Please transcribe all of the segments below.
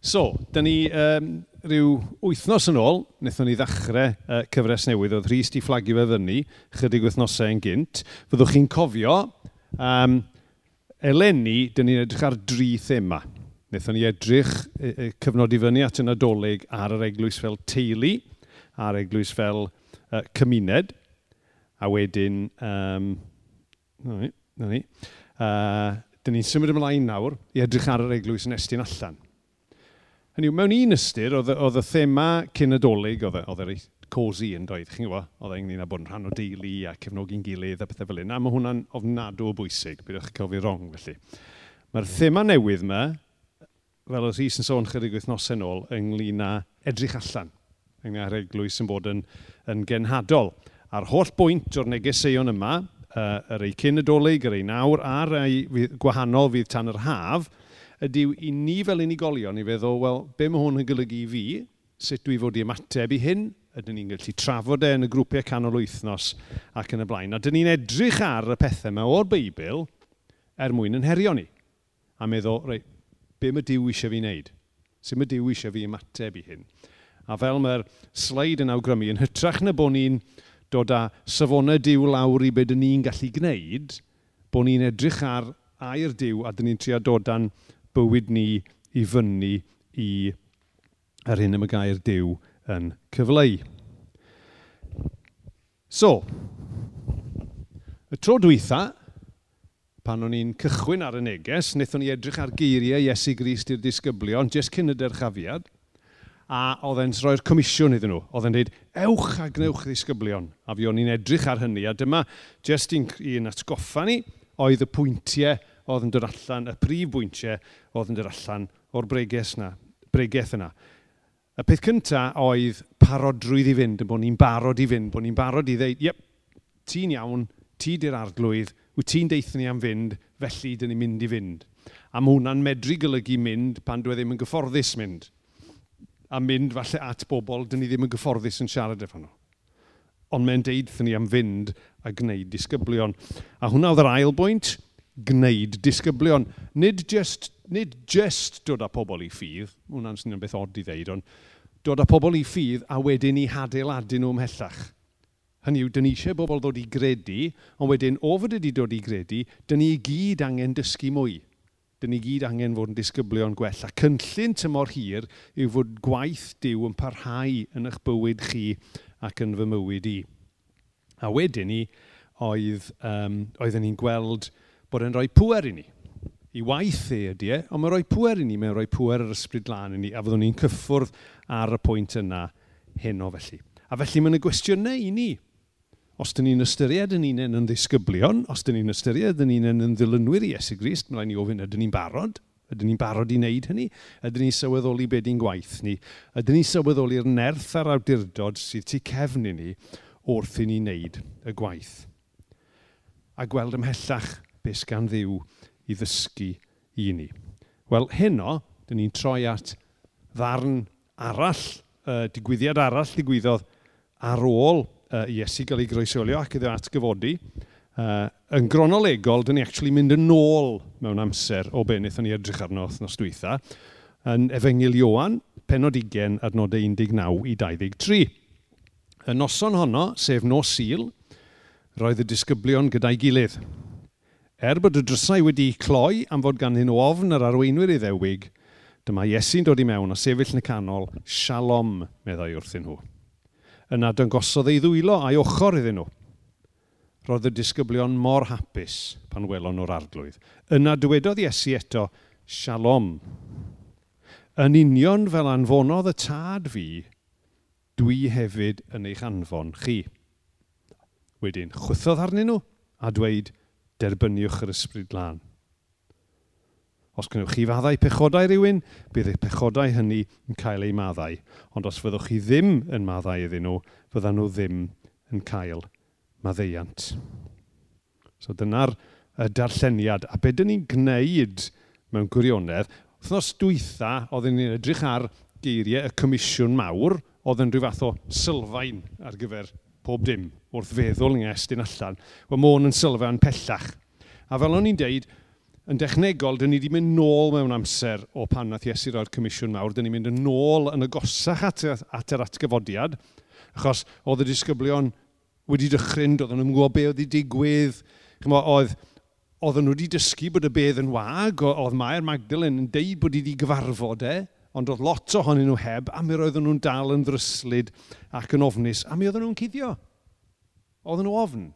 So, da ni um, rhyw wythnos yn ôl, wnaethon ni ddechrau uh, cyfres newydd, oedd Rhys di fflagio fe fyny, chydig wythnosau yn gynt. Fyddwch chi'n cofio, um, eleni, da ni'n edrych ar dri thema. Wnaethon ni edrych, e, e, i fyny at yn adolyg ar yr eglwys fel teulu, ar eglwys fel uh, cymuned, a wedyn, um, na ni, na ni, uh, da ni'n symud ymlaen nawr i edrych ar yr eglwys yn estyn allan. Hynny yw, mewn un ystyr, oedd, oedd y thema cynadolig, oedd yr cosi yn doedd, chi'n gwybod? Oedd e'n ynglyn â bod yn rhan o deulu a cefnogi'n gilydd a pethau fel hyn. A mae hwnna'n ofnadw o bwysig, bydwch chi'n cofio rong felly. Mae'r thema newydd yma, fel oedd Rhys yn sôn chydig wythnosau nôl, ynglyn â edrych allan. Ynglyn â'r eglwys yn bod yn, yn genhadol. A'r holl bwynt o'r negeseuon yma, uh, yr ei cynadolig, yr ei nawr a'r ei gwahanol fydd tan yr haf, ydy i ni fel unigolion i feddwl, wel, be mae hwn yn golygu i fi? Sut dwi fod i ymateb i hyn? Ydyn ni'n gallu trafod e yn y grwpiau canol wythnos ac yn y blaen. A dyn ni'n edrych ar y pethau yma o'r Beibl er mwyn yn herio ni. A meddwl, rei, be mae Dyw eisiau fi wneud? Sut mae Dyw eisiau fi ymateb i hyn? A fel mae'r sleid yn awgrymu, yn hytrach na bod ni'n dod â safonau Dyw lawr i beth ni'n gallu gwneud, bod ni'n edrych ar air Dyw a dyn ni'n trio dod â'n bywyd ni i fyny i yr hyn y mae gair Dyw yn cyfleu. So, y tro dwytha, pan o'n i'n cychwyn ar y neges, wnaethon ni edrych ar geiriau Iesu Grist i'r disgyblion, jes cyn y derchafiad, a oedd e'n roi'r comisiwn iddyn nhw. Oedd e'n dweud, ewch a gnewch ddisgyblion. A fi o'n i'n edrych ar hynny, a dyma, jyst un, un atgoffa ni, oedd y pwyntiau oedd yn dod allan, y prif bwyntiau oedd yn dod allan o'r bregeth yna. Bregeth yna. Y peth cyntaf oedd parodrwydd i fynd, bod ni'n barod i fynd, bod ni'n barod i ddeud, yep, ti'n iawn, ti di'r arglwydd, wyt ti'n deithio ni am fynd, felly dyn ni'n mynd i fynd. A mae hwnna'n medru golygu mynd pan dwi e ddim yn gyfforddus mynd. A mynd falle at bobl, dyn ni ddim yn gyfforddus yn siarad efo nhw. Ond mae'n deud ni am fynd a gwneud disgyblion. A hwnna oedd yr ail bwynt, gwneud disgyblion. Nid just, nid just dod â pobl i ffydd, hwnna'n syniad beth od i ddeud, ond dod â pobl i ffydd a wedyn i hadeiladu nhw ymhellach. Hynny yw, dyn ni eisiau bobl ddod i gredu, ond wedyn o fod wedi dod i gredu, dyn ni gyd angen dysgu mwy. Dyn ni gyd angen fod yn disgyblion gwell. A cynllun tymor hir yw fod gwaith diw yn parhau yn eich bywyd chi ac yn fy mywyd i. A wedyn ni, oedd, um, oedden ni'n gweld bod e'n rhoi pwer i ni. I waith e ydy e, ond mae'n rhoi pwer i ni, mae'n rhoi pwer yr ysbryd lan i ni, a fyddwn ni'n cyffwrdd ar y pwynt yna heno felly. A felly mae'n y gwestiynau i ni. Os dyn ni'n ystyried yn unen yn ddisgyblion, os dyn ni'n ystyried yn unen yn ddilynwyr i Esu Grist, mae'n rhaid ni ofyn, ydyn ni'n barod? Ydyn ni'n barod i wneud hynny? Ydyn ni'n sylweddoli beth di'n gwaith ni? Ydyn ni'n sylweddoli'r nerth a'r awdurdod sydd tu cefn i ni wrth i ni wneud y gwaith? A gweld ymhellach hapus gan ddiw i ddysgu i ni. Wel, heno, dyn ni'n troi at ddarn arall, uh, digwyddiad arall digwyddodd ar ôl uh, Iesu gael ei groesolio ac iddo atgyfodi. Uh, yn gronolegol, dyn ni actually mynd yn ôl mewn amser o be wnaethon ni edrych arno othnos dwytha, yn Efengil Iowan, penod 20, adnodau 19 i 23. Y noson honno, sef nos sil, roedd y disgyblion gyda'i gilydd Er bod y drysau wedi cloi am fod gan hyn o ofn yr arweinwyr i ddewig, dyma Iesu'n dod i mewn a sefyll yn y canol, shalom, meddai wrthyn nhw. Yna dyngosodd ei ddwylo a'i ochr iddyn nhw. Roedd y disgyblion mor hapus pan welon nhw'r arglwydd. Yna dywedodd Iesu eto, shalom. Yn union fel anfonodd y tad fi, dwi hefyd yn eich anfon chi. Wedyn chwythodd arnyn nhw a dweud, derbyniwch yr ysbryd lan. Os gynnwch chi faddau pechodau rhywun, bydd eich pechodau hynny yn cael eu maddau. Ond os fyddwch chi ddim yn maddau iddyn nhw, fyddan nhw ddim yn cael maddeiant. So dyna'r darlleniad. A beth dyn ni'n gwneud mewn gwirionedd, wrthnos dwytha oedden ni'n edrych ar geiriau y Comisiwn Mawr, oedd yn rhyw fath o sylfaen ar gyfer pob dim wrth feddwl yng Nghestyn allan. Wel, môn yn sylfaen pellach. A fel o'n i'n deud, yn dechnegol, dyn ni wedi mynd nôl mewn amser o pan nath Iesu roi'r comisiwn mawr. Dyn ni'n mynd yn nôl yn agosach at, at yr atgyfodiad, achos oedd y disgyblion wedi dychryn, doedden nhw'n gwybod be oedd wedi digwydd. Chymo, oedd, oedden nhw wedi dysgu bod y bedd yn wag, oedd Mair Magdalen yn deud bod wedi gyfarfod e. Eh? ond oedd lot ohonyn nhw heb, a mi roedden nhw'n dal yn ddryslyd ac yn ofnus, a mi oedden nhw'n cuddio. Oedden nhw ofn.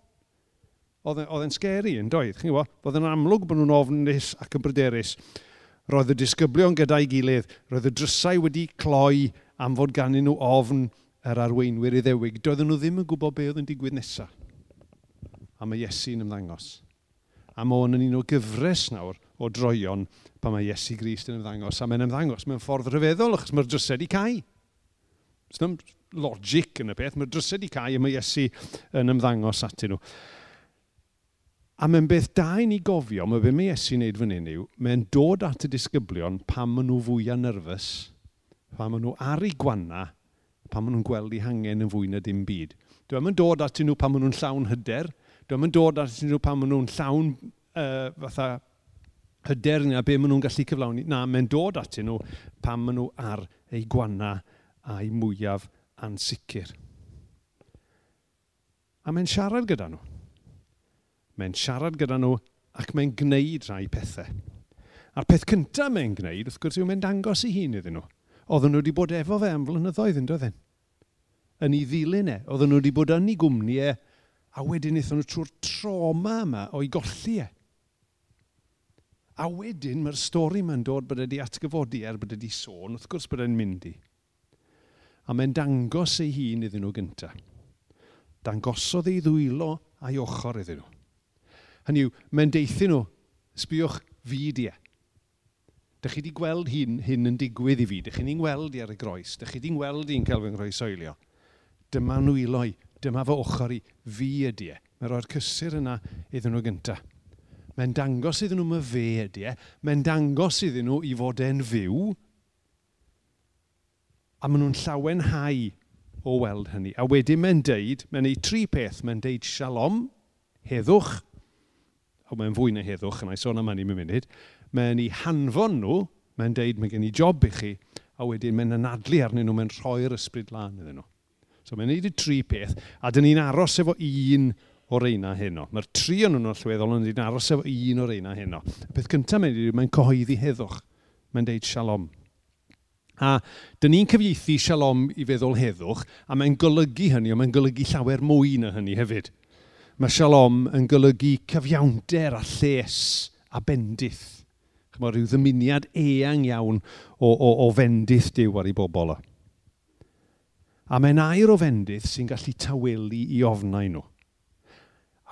Oedd e'n scary yn doedd, chi'n gwybod? Oedd e'n amlwg bod nhw'n ofnus ac yn bryderus. Roedd y disgyblion gyda'i gilydd, roedd y drysau wedi cloi am fod gan nhw ofn yr arweinwyr i ddewig. Doedden nhw ddim yn gwybod be oedd yn digwydd nesaf. A mae Iesu'n ymddangos. A mae o'n yn un o gyfres nawr o droion pan mae Iesu Grist yn ymddangos. A mae'n ymddangos mewn ffordd rhyfeddol, achos mae'r drysau i cael. Oes logic yn y peth, mae'r drysau i cael a mae Iesu yn ymddangos atyn nhw. A mae'n beth da i ni gofio, mae beth mae Iesu'n neud fan hyn yw, mae'n dod at y disgyblion pam maen nhw fwyaf nyrfys, pam maen nhw ar ei gwanna, pam maen nhw'n gweld eu hangen yn fwy na dim byd. Dwi am yn dod at nhw pam maen nhw'n llawn hyder, dwi am yn dod at nhw pam maen nhw'n llawn uh, fatha hyder ni be maen nhw'n gallu cyflawni. Na, mae'n dod at nhw pan maen nhw ar eu gwanna a'i mwyaf ansicr. A mae'n siarad gyda nhw. Mae'n siarad gyda nhw ac mae'n gwneud rhai pethau. A'r peth cyntaf mae'n gwneud, wrth gwrs, yw mae'n dangos ei hun iddyn nhw. Oedden nhw wedi bod efo fe am flynyddoedd yn doedden. Yn ei ddilyn e, oedden nhw wedi bod yn ei gwmni e, a wedyn eithon nhw trwy'r troma yma o'i golli e. A wedyn mae'r stori mae'n dod bod wedi atgyfodi er bod wedi sôn, wrth gwrs bod e'n mynd i. A mae'n dangos ei hun iddyn nhw gyntaf. Dangosodd ei ddwylo a'i ochr iddyn nhw. Hynny yw, mae'n deithio nhw, sbiwch fidiau. Dych chi wedi gweld hyn, hyn yn digwydd i fi. Dych chi'n gweld i ar y groes. Dych chi wedi'n gweld i'n cael fy nghroesoelio. Dyma nhw iloi. Dyma fy ochr i. Fi ydi e. Mae'n rhoi'r cysur yna iddyn nhw gyntaf. Mae'n dangos iddyn nhw mae fe ydy e. Mae'n dangos iddyn nhw i fod e'n fyw. A maen nhw'n llawenhau o weld hynny. A wedyn mae'n deud, mae'n ei tri peth, mae'n deud shalom, heddwch, o mae'n fwy na heddwch, yna i sôn am hynny mewn munud, mae'n ei hanfon nhw, mae'n deud mae gen i job i chi, a wedyn mae'n anadlu arnyn nhw, mae'n rhoi'r ysbryd lan iddyn nhw. So mae'n neud y tri peth, a dyn ni'n aros efo un o'r reina heno. Mae'r tri o'n nhw'n allweddol yn dyn aros efo un o'r reina heno. Y peth cyntaf mae'n dweud, mae'n cyhoeddi heddwch. Mae'n deud shalom. A dyn ni'n cyfieithu shalom i feddwl heddwch, a mae'n golygu hynny, a mae'n golygu llawer mwy na hynny hefyd. Mae shalom yn golygu cyfiawnder a lles a bendith. Mae rhyw ddymuniad eang iawn o, o, o fendith diw ar ei bobl o. A mae'n air o fendith sy'n gallu tawelu i ofnau nhw.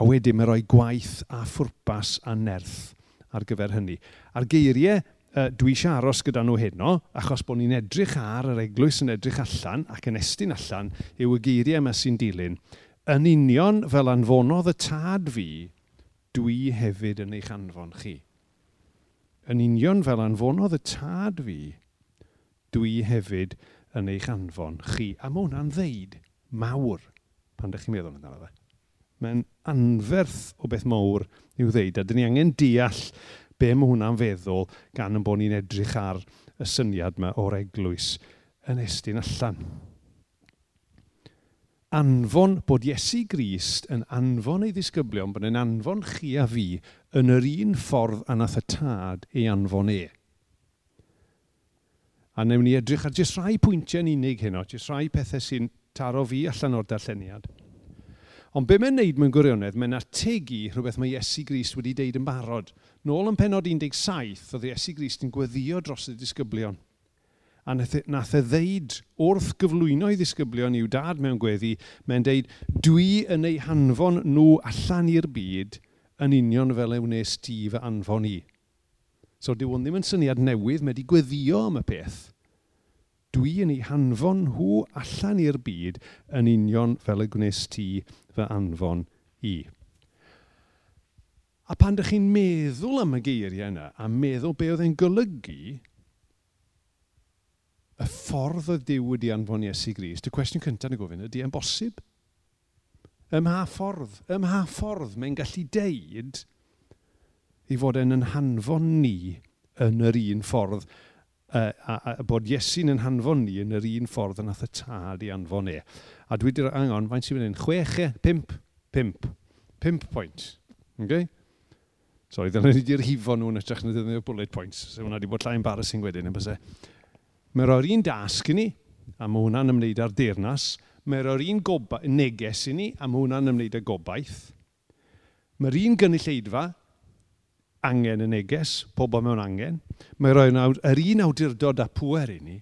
A wedyn mae rhoi gwaith a phwrpas a nerth ar gyfer hynny. A'r geiriau dwi eisiau aros gyda nhw heno, achos bod ni'n edrych ar yr eglwys yn edrych allan ac yn estyn allan, yw y geiriau yma sy'n dilyn. Yn union fel anfonodd y tad fi, dwi hefyd yn eich anfon chi. Yn union fel anfonodd y tad fi, dwi hefyd yn eich anfon chi. A mae hwnna'n ddeud mawr pan ydych chi'n meddwl amdano fe. Mae'n anferth o beth mawr i'w ddeud, a dyn ni angen deall be mae hwnna'n feddwl gan yn bod ni'n edrych ar y syniad yma o'r eglwys yn estyn allan. Anfon bod Iesu Grist yn anfon ei ddisgyblion bod yn anfon chi a fi yn yr un ffordd anath y tad ei anfon e. A newn ni edrych ar jyst rhai pwyntiau'n yn unig heno, jyst rhai pethau sy'n taro fi allan o'r darlleniad. Ond be mae'n neud mewn gwirionedd, mae'n ategu rhywbeth mae Iesu Grist wedi deud yn barod. Nôl yn penod 17, oedd Iesu Grist yn gweddio dros y disgyblion. A e, nath e ddeud wrth gyflwyno i ddisgyblion i'w dad mewn gweddi, mae'n deud, dwi yn ei hanfon nhw allan i'r byd yn union fel ei wnes ti fy anfon i. So dyw hwn ddim yn syniad newydd, mae wedi gweddio am y peth dwi yn ei hanfon nhw allan i'r byd yn union fel y gwnes ti fy anfon i. A pan ydych chi'n meddwl am y geiriau yna, a meddwl be oedd e'n golygu, y ffordd oedd Dyw wedi anfon Iesu Gris, y cwestiwn cyntaf yn y gofyn ydy e'n bosib? Ym mha ffordd, ym mha ffordd mae'n gallu deud i fod e'n yn hanfon ni yn yr un ffordd uh, a, a, a bod Iesu'n yn hanfon ni yn yr un ffordd yn ath y tad i anfon e. A dwi wedi angon, faint sy'n mynd yn? Chwech e? Pimp? Pimp. Pimp point. Okay? Sorry, dyna ni wedi'r hifo nhw'n ytrach na ddefnyddio bullet points. So hwnna wedi bod llai embarrassing wedyn, yn bysau. Mae roi'r un dasg i ni, a mae hwnna'n ymwneud â'r deyrnas. Mae roi'r un neges i ni, a mae hwnna'n ymwneud â gobaith. Mae'r un gynulleidfa, angen y neges, pobl mewn angen. Mae roi'n yr un awdurdod a pwer i ni,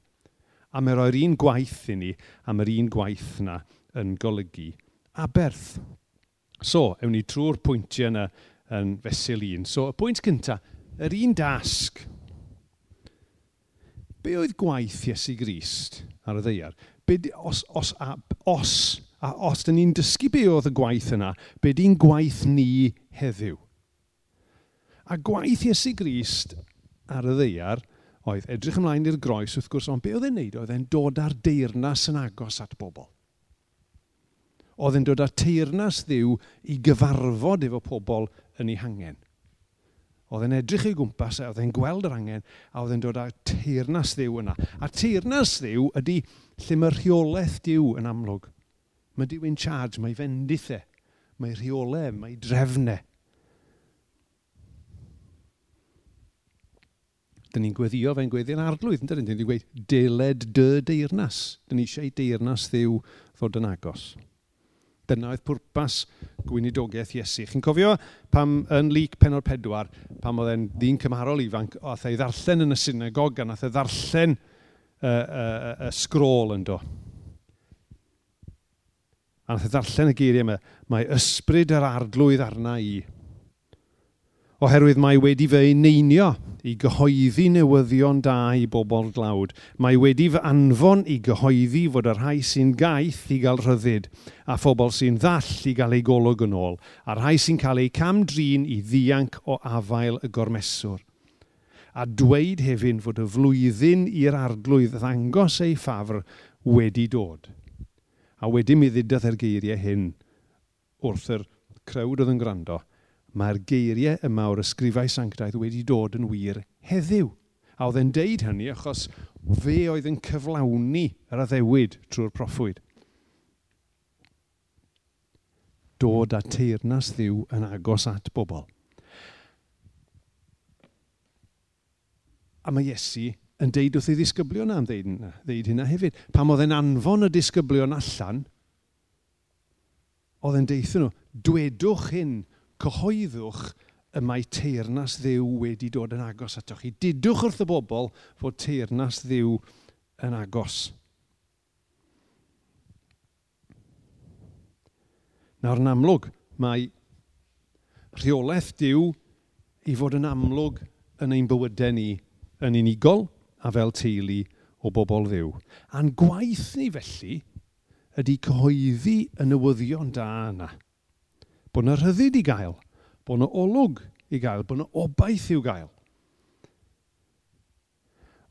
a mae roi'r un gwaith i ni, a mae'r un gwaith yna yn golygu aberth. So, ewn ni trwy'r pwyntiau yna yn fesul un. So, y pwynt cyntaf, yr un dasg. Be oedd gwaith Iesu Grist ar y ddeiar? Be, os, os, a, os, a os dyn ni'n dysgu be oedd y gwaith yna, be di'n gwaith ni heddiw? A gwaith Iesu Grist ar y ddeiar oedd edrych ymlaen i'r groes wrth gwrs, ond be oedd e'n neud? Oedd e'n dod â'r deyrnas yn agos at bobl. Oedd e'n dod â'r teyrnas ddiw i gyfarfod efo pobl yn ei hangen. Oedd e'n edrych ei gwmpas, oedd e'n gweld yr angen, a oedd e'n dod â teirnas ddiw yna. A teirnas ddiw ydy lle mae rheolaeth diw yn amlwg. Mae diw in charge, mae fendithau, mae rheolau, mae drefnau. dyn ni'n gweddio fe'n gweddio'n arglwydd, yn dyn ni'n gweud deled dy deirnas. Dyn ni eisiau deirnas ddiw fod yn agos. Dyna oedd pwrpas gweinidogaeth Iesu. Chi'n cofio pam yn lyc penod pedwar, pam oedd e'n ddyn cymharol ifanc, oedd ei ddarllen yn y synagog, a nath ei ddarllen y uh, uh, uh, sgrôl yn do. A nath ei ddarllen y geiriau yma, mae ysbryd yr arglwydd arna i. Oherwydd mae wedi fy eineinio i gyhoeddi newyddion da i bobl glawd. Mae wedi fy anfon i gyhoeddi fod y rhai sy'n gaeth i gael rhyddid a phobl sy'n ddall i gael ei golwg yn ôl, a rhai sy'n cael ei camdrin i ddianc o afael y gormeswr. A dweud hefyd fod y flwyddyn i'r arglwydd ddangos ei ffafr wedi dod. A wedi mi ddidodd yr e'r geiriau hyn wrth yr crewd oedd yn gwrando – mae'r geiriau yma o'r ysgrifau sanctaidd wedi dod yn wir heddiw. A oedd e'n deud hynny achos fe oedd yn cyflawni yr addewid trwy'r proffwyd. Dod a teirnas ddiw yn agos at bobl. A mae Iesu yn deud wrth ei ddisgyblion am ddeud, ddeud hynna hefyd. Pam oedd e'n anfon y disgyblion allan, oedd e'n deithio nhw, dwedwch hyn cyhoeddwch y mae teirnas ddiw wedi dod yn agos atoch chi. Didwch wrth y bobl fod teirnas ddiw yn agos. Nawr yn amlwg, mae rheolaeth diw i fod yn amlwg yn ein bywydau ni yn unigol a fel teulu o bobl ddiw. A'n gwaith ni felly ydy cyhoeddi y newyddion da yna. Bod yna rhyddid i gael. Bod yna olwg i gael. Bod yna obaith i'w gael.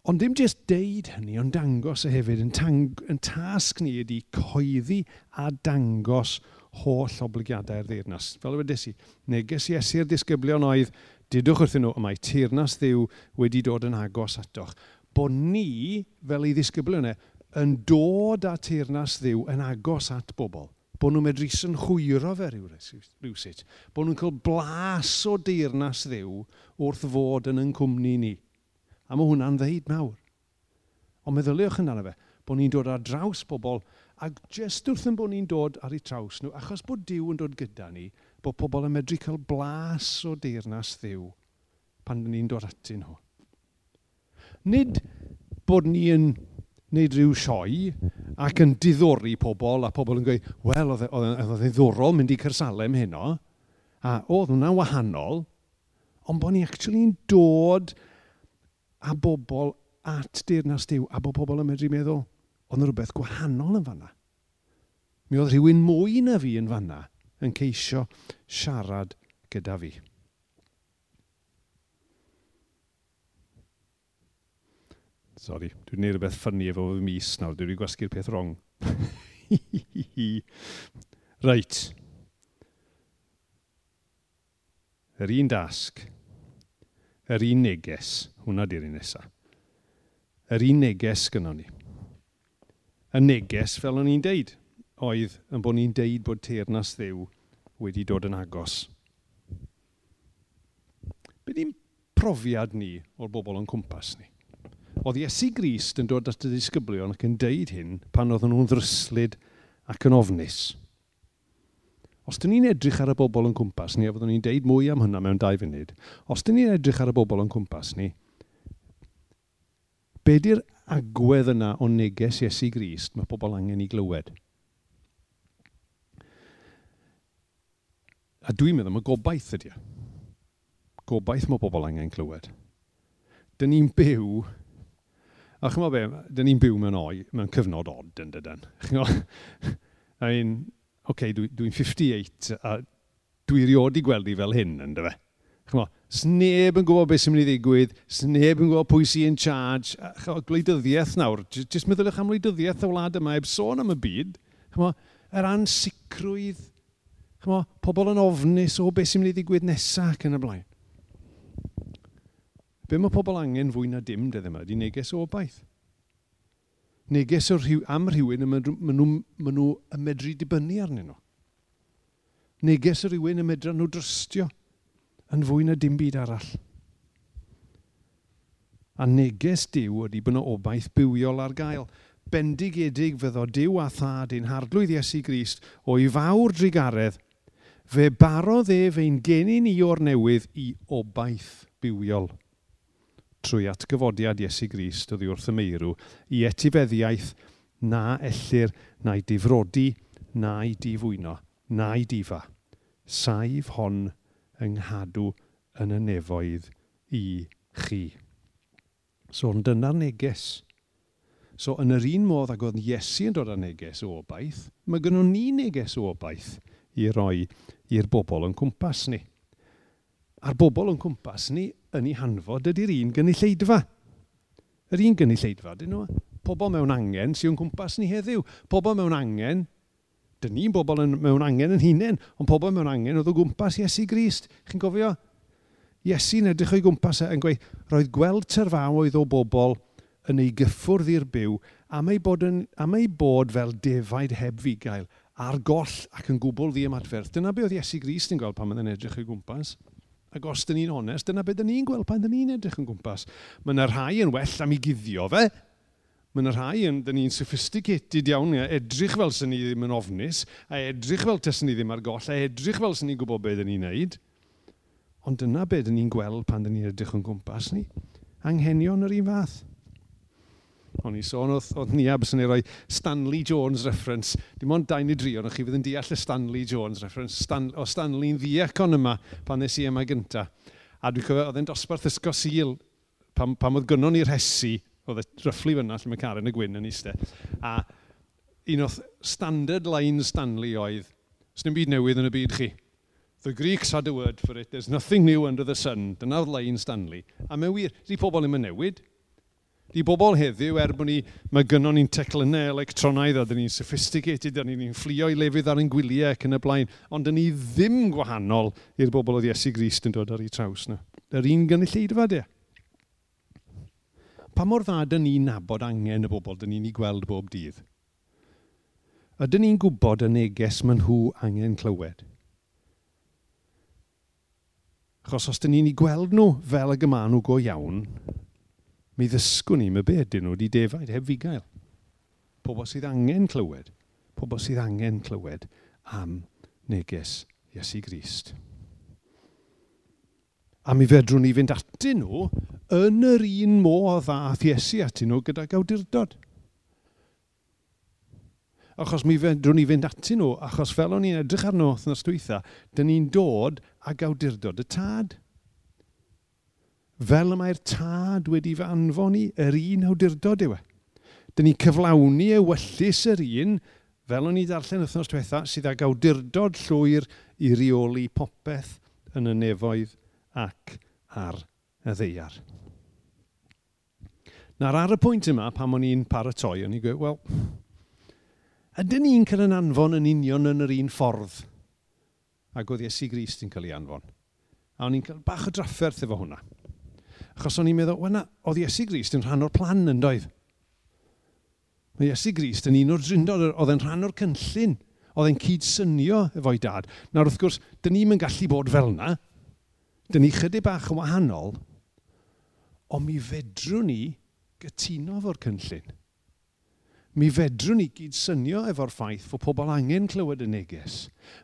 Ond dim jyst deud hynny, ond dangos y hefyd, yn, tang, yn tasg ni ydy coeddi a dangos holl obligiadau'r ddeirnas. Fel y wedes i, neges Iesu'r disgyblion oedd, didwch wrthyn nhw, y mae teirnas ddiw wedi dod yn agos atoch. Bod ni, fel ei ddisgyblion e, yn dod â teirnas ddiw yn agos at bobl bod nhw'n medru synhwyro fe rhywsut, bod nhw'n cael blas o deyrnas ddiw wrth fod yn yn cwmni ni. A mae hwnna'n ddeud mawr. Ond meddyliwch yn fe, bod ni'n dod ar draws pobl, ac jyst wrth yn bod ni'n dod ar eu traws nhw, achos bod Dyw yn dod gyda ni, bod pobl yn medru cael blas o deyrnas ddiw pan ni'n dod atyn nhw. Nid bod ni yn wneud rhyw sioe ac yn diddori pobl a pobl yn gweud, wel, e- e- oedd e'n ddiddorol mynd i Cyrsalem heno, a oedd hwnna'n wahanol, ond bod ni actually'n dod a bobl at deyrnas diw, a bod pobl yn medru meddwl, oedd yna rhywbeth gwahanol yn fanna. Mi oedd rhywun mwy na fi yn fanna yn ceisio siarad gyda fi. sorry, dwi wedi gwneud rhywbeth ffynnu efo fy mis nawr, dwi wedi gwasgu'r peth wrong. Reit. Yr un dasg, yr un neges, hwnna di'r un nesaf. Yr un neges gynnon ni. Y neges, fel o'n i'n deud, oedd yn bod ni'n deud bod teirnas ddew wedi dod yn agos. Be di'n profiad ni o'r bobl o'n cwmpas ni? Oedd Iesu Grist yn dod at y disgyblion ac yn deud hyn pan oedden nhw'n ddryslyd ac yn ofnus. Os dyn ni'n edrych ar y bobl yn cwmpas ni, a fyddwn ni'n deud mwy am hynna mewn dau funud, os dyn ni'n edrych ar y bobl yn cwmpas ni, be di'r agwedd yna o neges Iesu Grist mae pobl angen i glywed? A dwi'n meddwl mae gobaith ydy. Gobaith mae pobl angen clywed. Dyn ni'n byw A chymod be, dyn ni'n byw mewn o'i, mewn cyfnod od yn dydyn. I mean, okay, dwi'n dwi 58 a dwi riod i gweld i fel hyn yn dy fe. Chymod, sneb yn gwybod beth sy'n mynd i ddigwydd, sneb yn gwybod pwy sy'n in charge, chymod, gwleidyddiaeth nawr. Jyst meddylwch am gwleidyddiaeth y wlad yma, eb sôn am y byd. Chymod, yr ansicrwydd, chymod, pobl yn ofnus o beth sy'n mynd i ddigwydd nesaf ac yn y blaen. Be mae pobl angen fwy na dim dyddiau yma, di neges o obaith. Neges o rhyw, am rhywun y maen nhw, ma nhw y medru dibynnu arnyn nhw. Neges o rhywun y medra nhw drystio yn fwy na dim byd arall. A neges diw ydy bod yna obaith bywiol ar gael. Bendigedig fyddo diw a thad ein harglwydd Iesu Grist o'i fawr drigaredd, fe barodd ef ein genyn i o'r newydd i obaith bywiol trwy atgyfodiad Iesu Grist oddi wrth y meirw i etifeddiaeth na ellir na'i difrodi na'i difwyno na'i difa. Saif hon yng nghadw yn y nefoedd i chi. So, ond dyna'r neges. So, yn yr un modd ag oedd Iesu yn dod â neges o obaith, mae gynnon ni neges o obaith i roi i'r bobl yn cwmpas ni. A'r bobl yn cwmpas ni yn ei hanfod ydy'r un gynulleidfa. Yr un gynulleidfa, dyn nhw. Pobl mewn angen sy'n cwmpas ni heddiw. Pobl mewn angen, dyn ni'n bobl yn, mewn angen yn hunain, ond pobl mewn angen oedd o gwmpas Iesu Grist. Chi'n gofio? Iesu'n edrych o'i gwmpas e yn gweud, roedd gweld tyrfaoedd o bobl yn ei gyffwrdd i'r byw am ei, bod yn, am ei bod fel defaid heb fugail ar goll ac yn gwbl ddi ymadferth. Dyna be oedd Iesu Grist yn gweld pan oedd yn edrych o'i gwmpas. Ac os dyn ni'n onest, dyna beth dyn ni'n gweld pan dyn ni'n edrych yn gwmpas. Mae yna rhai yn well am ei guddio fe. Mae yna rhai yn, dyn ni'n sophisticated iawn, a edrych fel sy'n ni ddim yn ofnus, a edrych fel tesyn ni ddim ar goll, a edrych fel sy'n ni'n gwybod beth dyn ni'n neud. Ond dyna beth dyn ni'n gweld pan dyn ni'n edrych yn gwmpas ni. Anghenion yr un fath o'n i sôn, oedd, oedd ni abys yn ei roi Stanley Jones reference. Dim ond dain i dri, ond chi fydd yn deall y Stanley Jones reference. Stan, o Stanley'n ddiacon yma pan nes i yma gynta. A dwi'n cofio, oedd e'n dosbarth ysgo sil pam, pam oedd gynnon ni'r hesi, oedd e ryfflu fyna lle mae Karen y Gwyn yn eistedd. A un o'r standard line Stanley oedd, os dim byd newydd yn y byd chi. The Greeks had a word for it, there's nothing new under the sun. Dyna oedd line Stanley. A mewn wir, di pobl ddim yn newid, Di bobl heddiw, er bod ni, mae gynnon ni'n teclynau electronaidd a dyn ni'n sophisticated, a dyn ni'n fflio i lefydd ar ein gwyliau ac yn y blaen, ond dyn ni ddim gwahanol i'r bobl oedd Iesu Grist yn dod ar ei traws na. Yr un gynulleidfa, de. Pa mor dda dyn ni'n nabod angen y bobl dyn ni'n ei gweld bob dydd? Ydyn ni'n gwybod y neges maen nhw angen clywed? Achos os dyn ni'n ei gweld nhw fel y gyma nhw go iawn, mi ddysgwn ni, mae be ydyn nhw wedi defaid heb fugail. Pobl sydd angen clywed, pobl sydd angen clywed am neges Iesu Grist. A mi fedrwn ni fynd atyn nhw yn yr un modd a Iesu atyn nhw gyda gawdurdod. Achos mi fedrwn ni fynd atyn nhw, achos fel o'n i'n edrych arno wythnos dwytha, dyn ni'n dod a gawdurdod y tad fel y mae'r tad wedi fy anfon i, yr un awdurdod yw e. Dyn ni cyflawni e wellus yr un, fel o'n i darllen wythnos diwetha, sydd ag awdurdod llwyr i reoli popeth yn y nefoedd ac ar y ddeiar. Nawr ar y pwynt yma, pam o'n i'n paratoi, o'n i'n gweud, wel, ydyn ni'n cael yn anfon yn union yn yr un ffordd ac oedd Iesu Grist yn cael ei anfon. A o'n i'n cael bach o drafferth efo hwnna. Achos o'n i'n meddwl, wel na, oedd Iesu Grist yn rhan o'r plan yn doedd. Mae Iesu Grist yn un o'r drindod, oedd yn rhan o'r cynllun. Oedd e'n cyd synio efo'i dad. Nawr wrth gwrs, dyn ni'n yn gallu bod fel yna. Dyn ni chydig bach yn wahanol. Ond mi fedrwn ni gytuno efo'r cynllun. Mi fedrwn ni gyd synio efo'r ffaith fod pobl angen clywed y neges.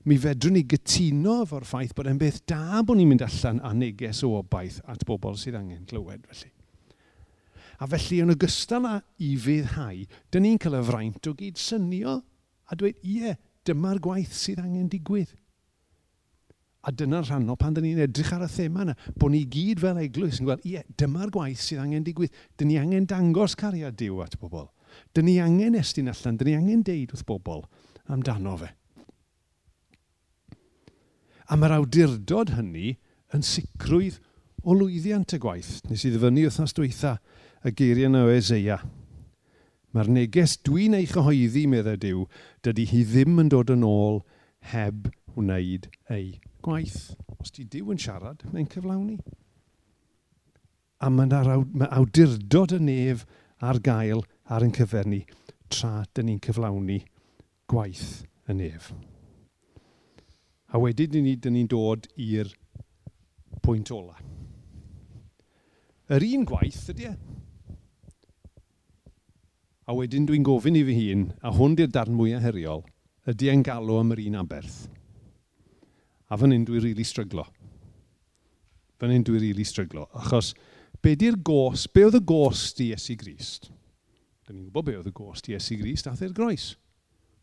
Mi fedrwn ni gytuno efo'r ffaith bod e'n beth da bod ni'n mynd allan a neges o obaith at bobl sydd angen clywed felly. A felly yn ogystal â i fyddhau, dyn ni'n cael y fraint o gyd synio a dweud, ie, yeah, dyma'r gwaith sydd angen digwydd. A dyna'r rhan o pan dyn ni'n edrych ar y thema yna, bod ni gyd fel eglwys yn gweld, ie, dyma'r gwaith sydd angen digwydd. Dyn ni angen dangos cariad diw at bobl. Dyn ni angen estyn allan, dyn ni angen deud wrth bobl amdano fe. A mae'r awdurdod hynny yn sicrwydd o lwyddiant y gwaith. Nes i ddyfynu wythnos dwytha y geiriau yna o Ezeia. Mae'r neges dwi'n ei chyhoeddi, meddai Dyw, dydy hi ddim yn dod yn ôl heb wneud ei gwaith. Os di Dyw yn siarad, mae'n cyflawni. A mae'r awdurdod y nef ar gael ar ein cyfer ni tra dyn ni'n cyflawni gwaith y nef. A wedyn ni, dyn ni'n dod i'r pwynt ola. Yr un gwaith ydy e. A wedyn dwi'n gofyn i fy hun, a hwn di'r darn mwyaf heriol, ydy e'n galw am yr un aberth. A fan hyn dwi'n rili really stryglo. Fan hyn dwi'n rili really stryglo. Achos, be di'r gos, be oedd y gos di Esu Grist? Dyn ni'n gwybod be oedd y gost Iesu Gris dath e'r groes.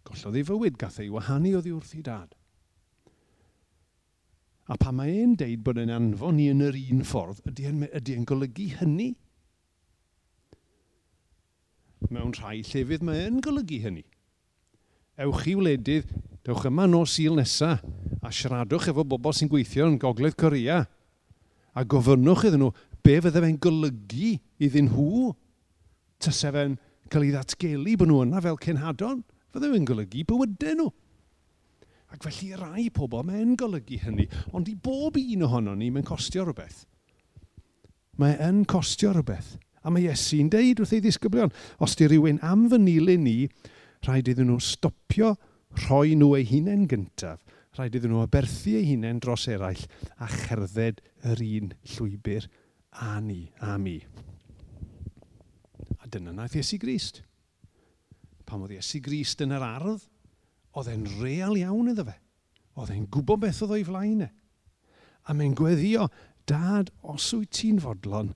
Gollodd ei fywyd, gath ei wahanu oddi wrth i dad. A pa mae e'n deud bod e'n anfon ni yn yr un ffordd, ydy e'n, ydy en golygu hynny? Mewn rhai llefydd mae e'n golygu hynny. Ewch i wledydd, dewch yma nos sil nesaf, a siaradwch efo bobl sy'n gweithio yn Gogledd Corea, a gofynnwch iddyn nhw be fydde fe'n golygu iddyn nhw, tysau fe'n cael ei ddatgelu bod nhw yna fel cenhadon, fydde fe'n golygu bywydau nhw. Ac felly rai pobl, mae'n golygu hynny, ond i bob un ohono ni, mae'n costio rhywbeth. Mae yn costio rhywbeth. A mae Iesu'n deud wrth ei ddisgyblion, os di rhywun am fy nilyn ni, rhaid iddyn nhw stopio rhoi nhw eu hunain gyntaf. Rhaid iddyn nhw aberthu eu hunain dros eraill a cherdded yr un llwybr a ni, a mi. Dyna naeth Iesu Grist. Pam oedd Iesu Grist yn yr ardd, oedd e'n real iawn iddo fe. Oedd e'n gwybod beth oedd o'i flaen e. A mae'n gweddio, dad, os wyt ti'n fodlon,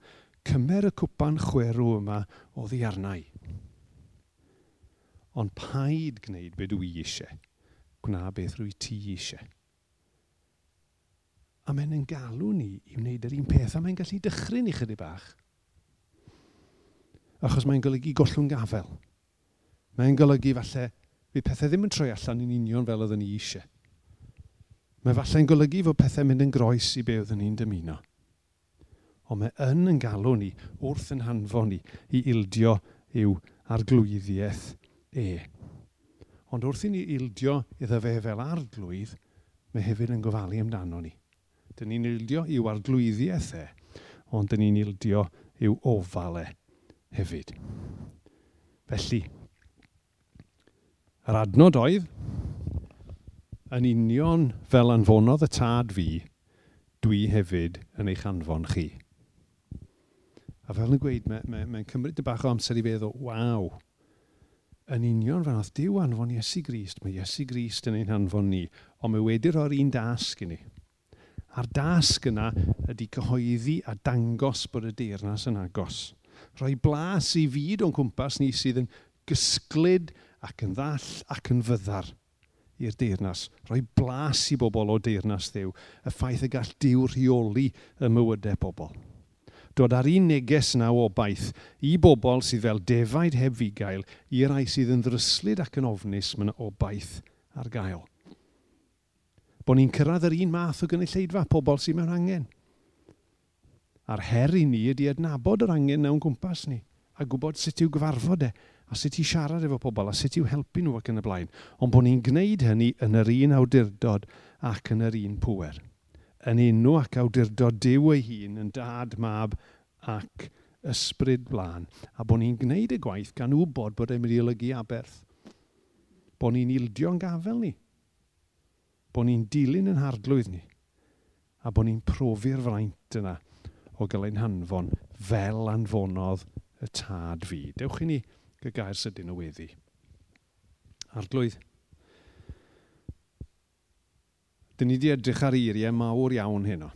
cymer y cwpan chwerw yma o i arnau. Ond paid gwneud beth dwi eisiau. Gwna beth rwy ti eisiau. A mae'n yn galw ni i wneud yr un peth, a mae'n gallu dychryn i chydig bach – achos mae'n golygu gollwng gafel. Mae'n golygu falle, bydd pethau ddim yn troi allan yn union fel oedden ni eisiau. Mae falle'n golygu fod pethau mynd yn groes i be oedden ni'n dymuno. Ond mae yn yn galw ni wrth yn hanfon ni i ildio i'w arglwyddiaeth e. Ond wrth i ni ildio iddo fe fel arglwydd, mae hefyd yn gofalu amdano ni. Dyn ni'n ildio i'w arglwyddiaeth e, ond dyn ni'n ildio i'w ofal e hefyd. Felly, yr adnod oedd, yn union fel anfonodd y tad fi, dwi hefyd yn eich anfon chi. A fel yn gweud, mae'n mae, mae cymryd y bach o amser i feddwl, waw, yn union fan oedd Dyw anfon Iesu Grist, mae Iesu Grist yn ein hanfon ni, ond mae wedi roi'r un dasg i ni. A'r dasg yna ydy cyhoeddi a dangos bod y deyrnas yn agos rhoi blas i fyd o'n cwmpas ni sydd yn gysglyd ac yn ddall ac yn fyddar i'r deyrnas. Rhoi blas i bobl o deyrnas ddew, y ffaith y gall diw rheoli y mywydau bobl. Dod ar un neges yna o baith i bobl sydd fel defaid heb gael i rai sydd yn ddryslyd ac yn ofnus mewn o baith ar gael. Bo ni'n cyrraedd yr un math o gynulleidfa pobl sydd mewn angen. A'r her i ni ydy adnabod yr angen na'n gwmpas ni a gwybod sut i'w gyfarfod e a sut i siarad efo pobl a sut i'w helpu nhw ac yn y blaen. Ond bod ni'n gwneud hynny yn yr un awdurdod ac yn yr un pŵer. Yn enw ac awdurdod dew ei hun yn dad, mab ac ysbryd blaen. A bod ni'n gwneud y gwaith gan wybod bod e'n mynd i olygu aberth. Bod ni'n ildio'n gafel ni. Bod ni'n dilyn yn hardlwydd ni. A bod ni'n profi'r fraint yna o Gylain Hanfon fel anfonodd y tad fi. Dewch i ni gygair sydyn o weddi. Arglwydd. Dyn ni wedi edrych ar eiriau mawr iawn heno.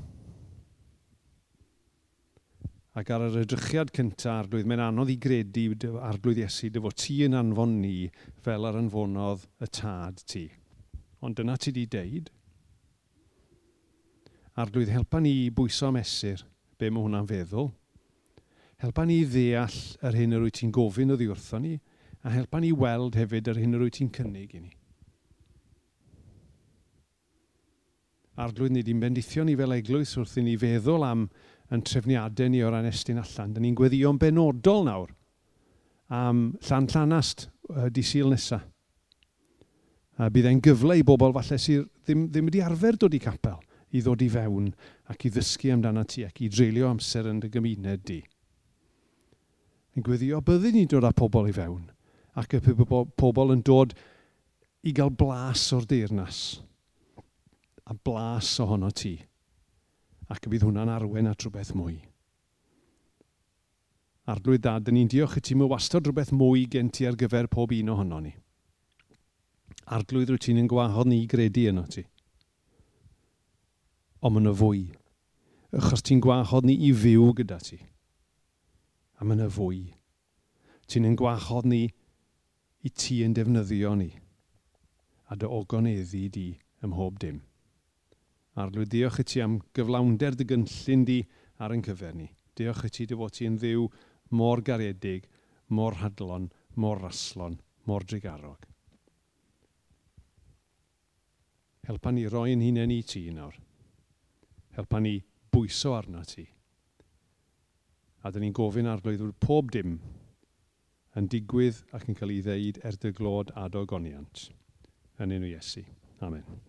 Ac ar yr edrychiad cyntaf arglwydd, mae'n anodd i gredu arglwydd Iesu dy fod ti yn anfon ni fel ar anfonodd y tad ti. Ond dyna ti wedi deud. Arglwydd, helpa ni bwyso mesur – be mae hwnna'n feddwl. Helpa ni ddeall yr hyn yr wyt ti'n gofyn oddi wrthon ni, a helpa ni weld hefyd yr hyn yr wyt ti'n cynnig i ni. Arglwydd ni wedi'n bendithio ni fel eglwys wrth i ni feddwl am yn trefniadau ni o'r anestyn allan. Dyna ni'n gweddio'n benodol nawr am llan llanast uh, di sil nesaf. A bydd e'n gyfle i bobl falle sydd ddim, ddim wedi arfer dod i capel i ddod i fewn ac i ddysgu amdano ti ac i dreulio amser yn dy gymuned di. Yn gweddio, byddwn ni'n dod â pobl i fewn ac y pobl yn dod i gael blas o'r deyrnas a blas ohono ti ac y bydd hwnna'n arwen at rhywbeth mwy. Arglwydd dad, dyn ni'n diolch i ti mae wastad rhywbeth mwy gen ti ar gyfer pob un ohono ni. Arglwydd rwy ti'n yn gwahodd ni i gredu yno ti ond mae yna fwy. Achos ti'n gwahodd ni i fyw gyda ti. A mae yna fwy. Ti'n yn gwahodd ni i ti yn defnyddio ni. A dy ogoneddi di ym mhob dim. Arlwyddiwch i ti am gyflawnder dy gynllun di ar yn cyfer ni. Diolch i ti dy fod ti'n ddiw mor gariedig, mor hadlon, mor raslon, mor drigarog. Helpa ni roi'n hunain i ti nawr. Helpa ni bwyso arna ti. A dyn ni'n gofyn arglwyddwr pob dim yn digwydd ac yn cael ei ddeud er dy glod a dy. Yn enw Iesu. Amen.